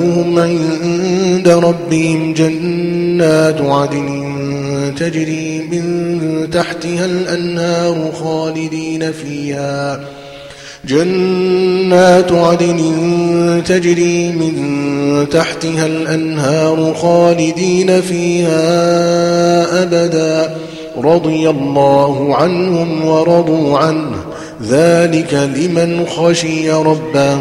جزاؤهم عند ربهم جنات عدن تجري من تحتها الأنهار خالدين فيها. جنات عدن تجري من تحتها الأنهار خالدين فيها أبدا. رضي الله عنهم ورضوا عنه. ذلك لمن خشي ربه.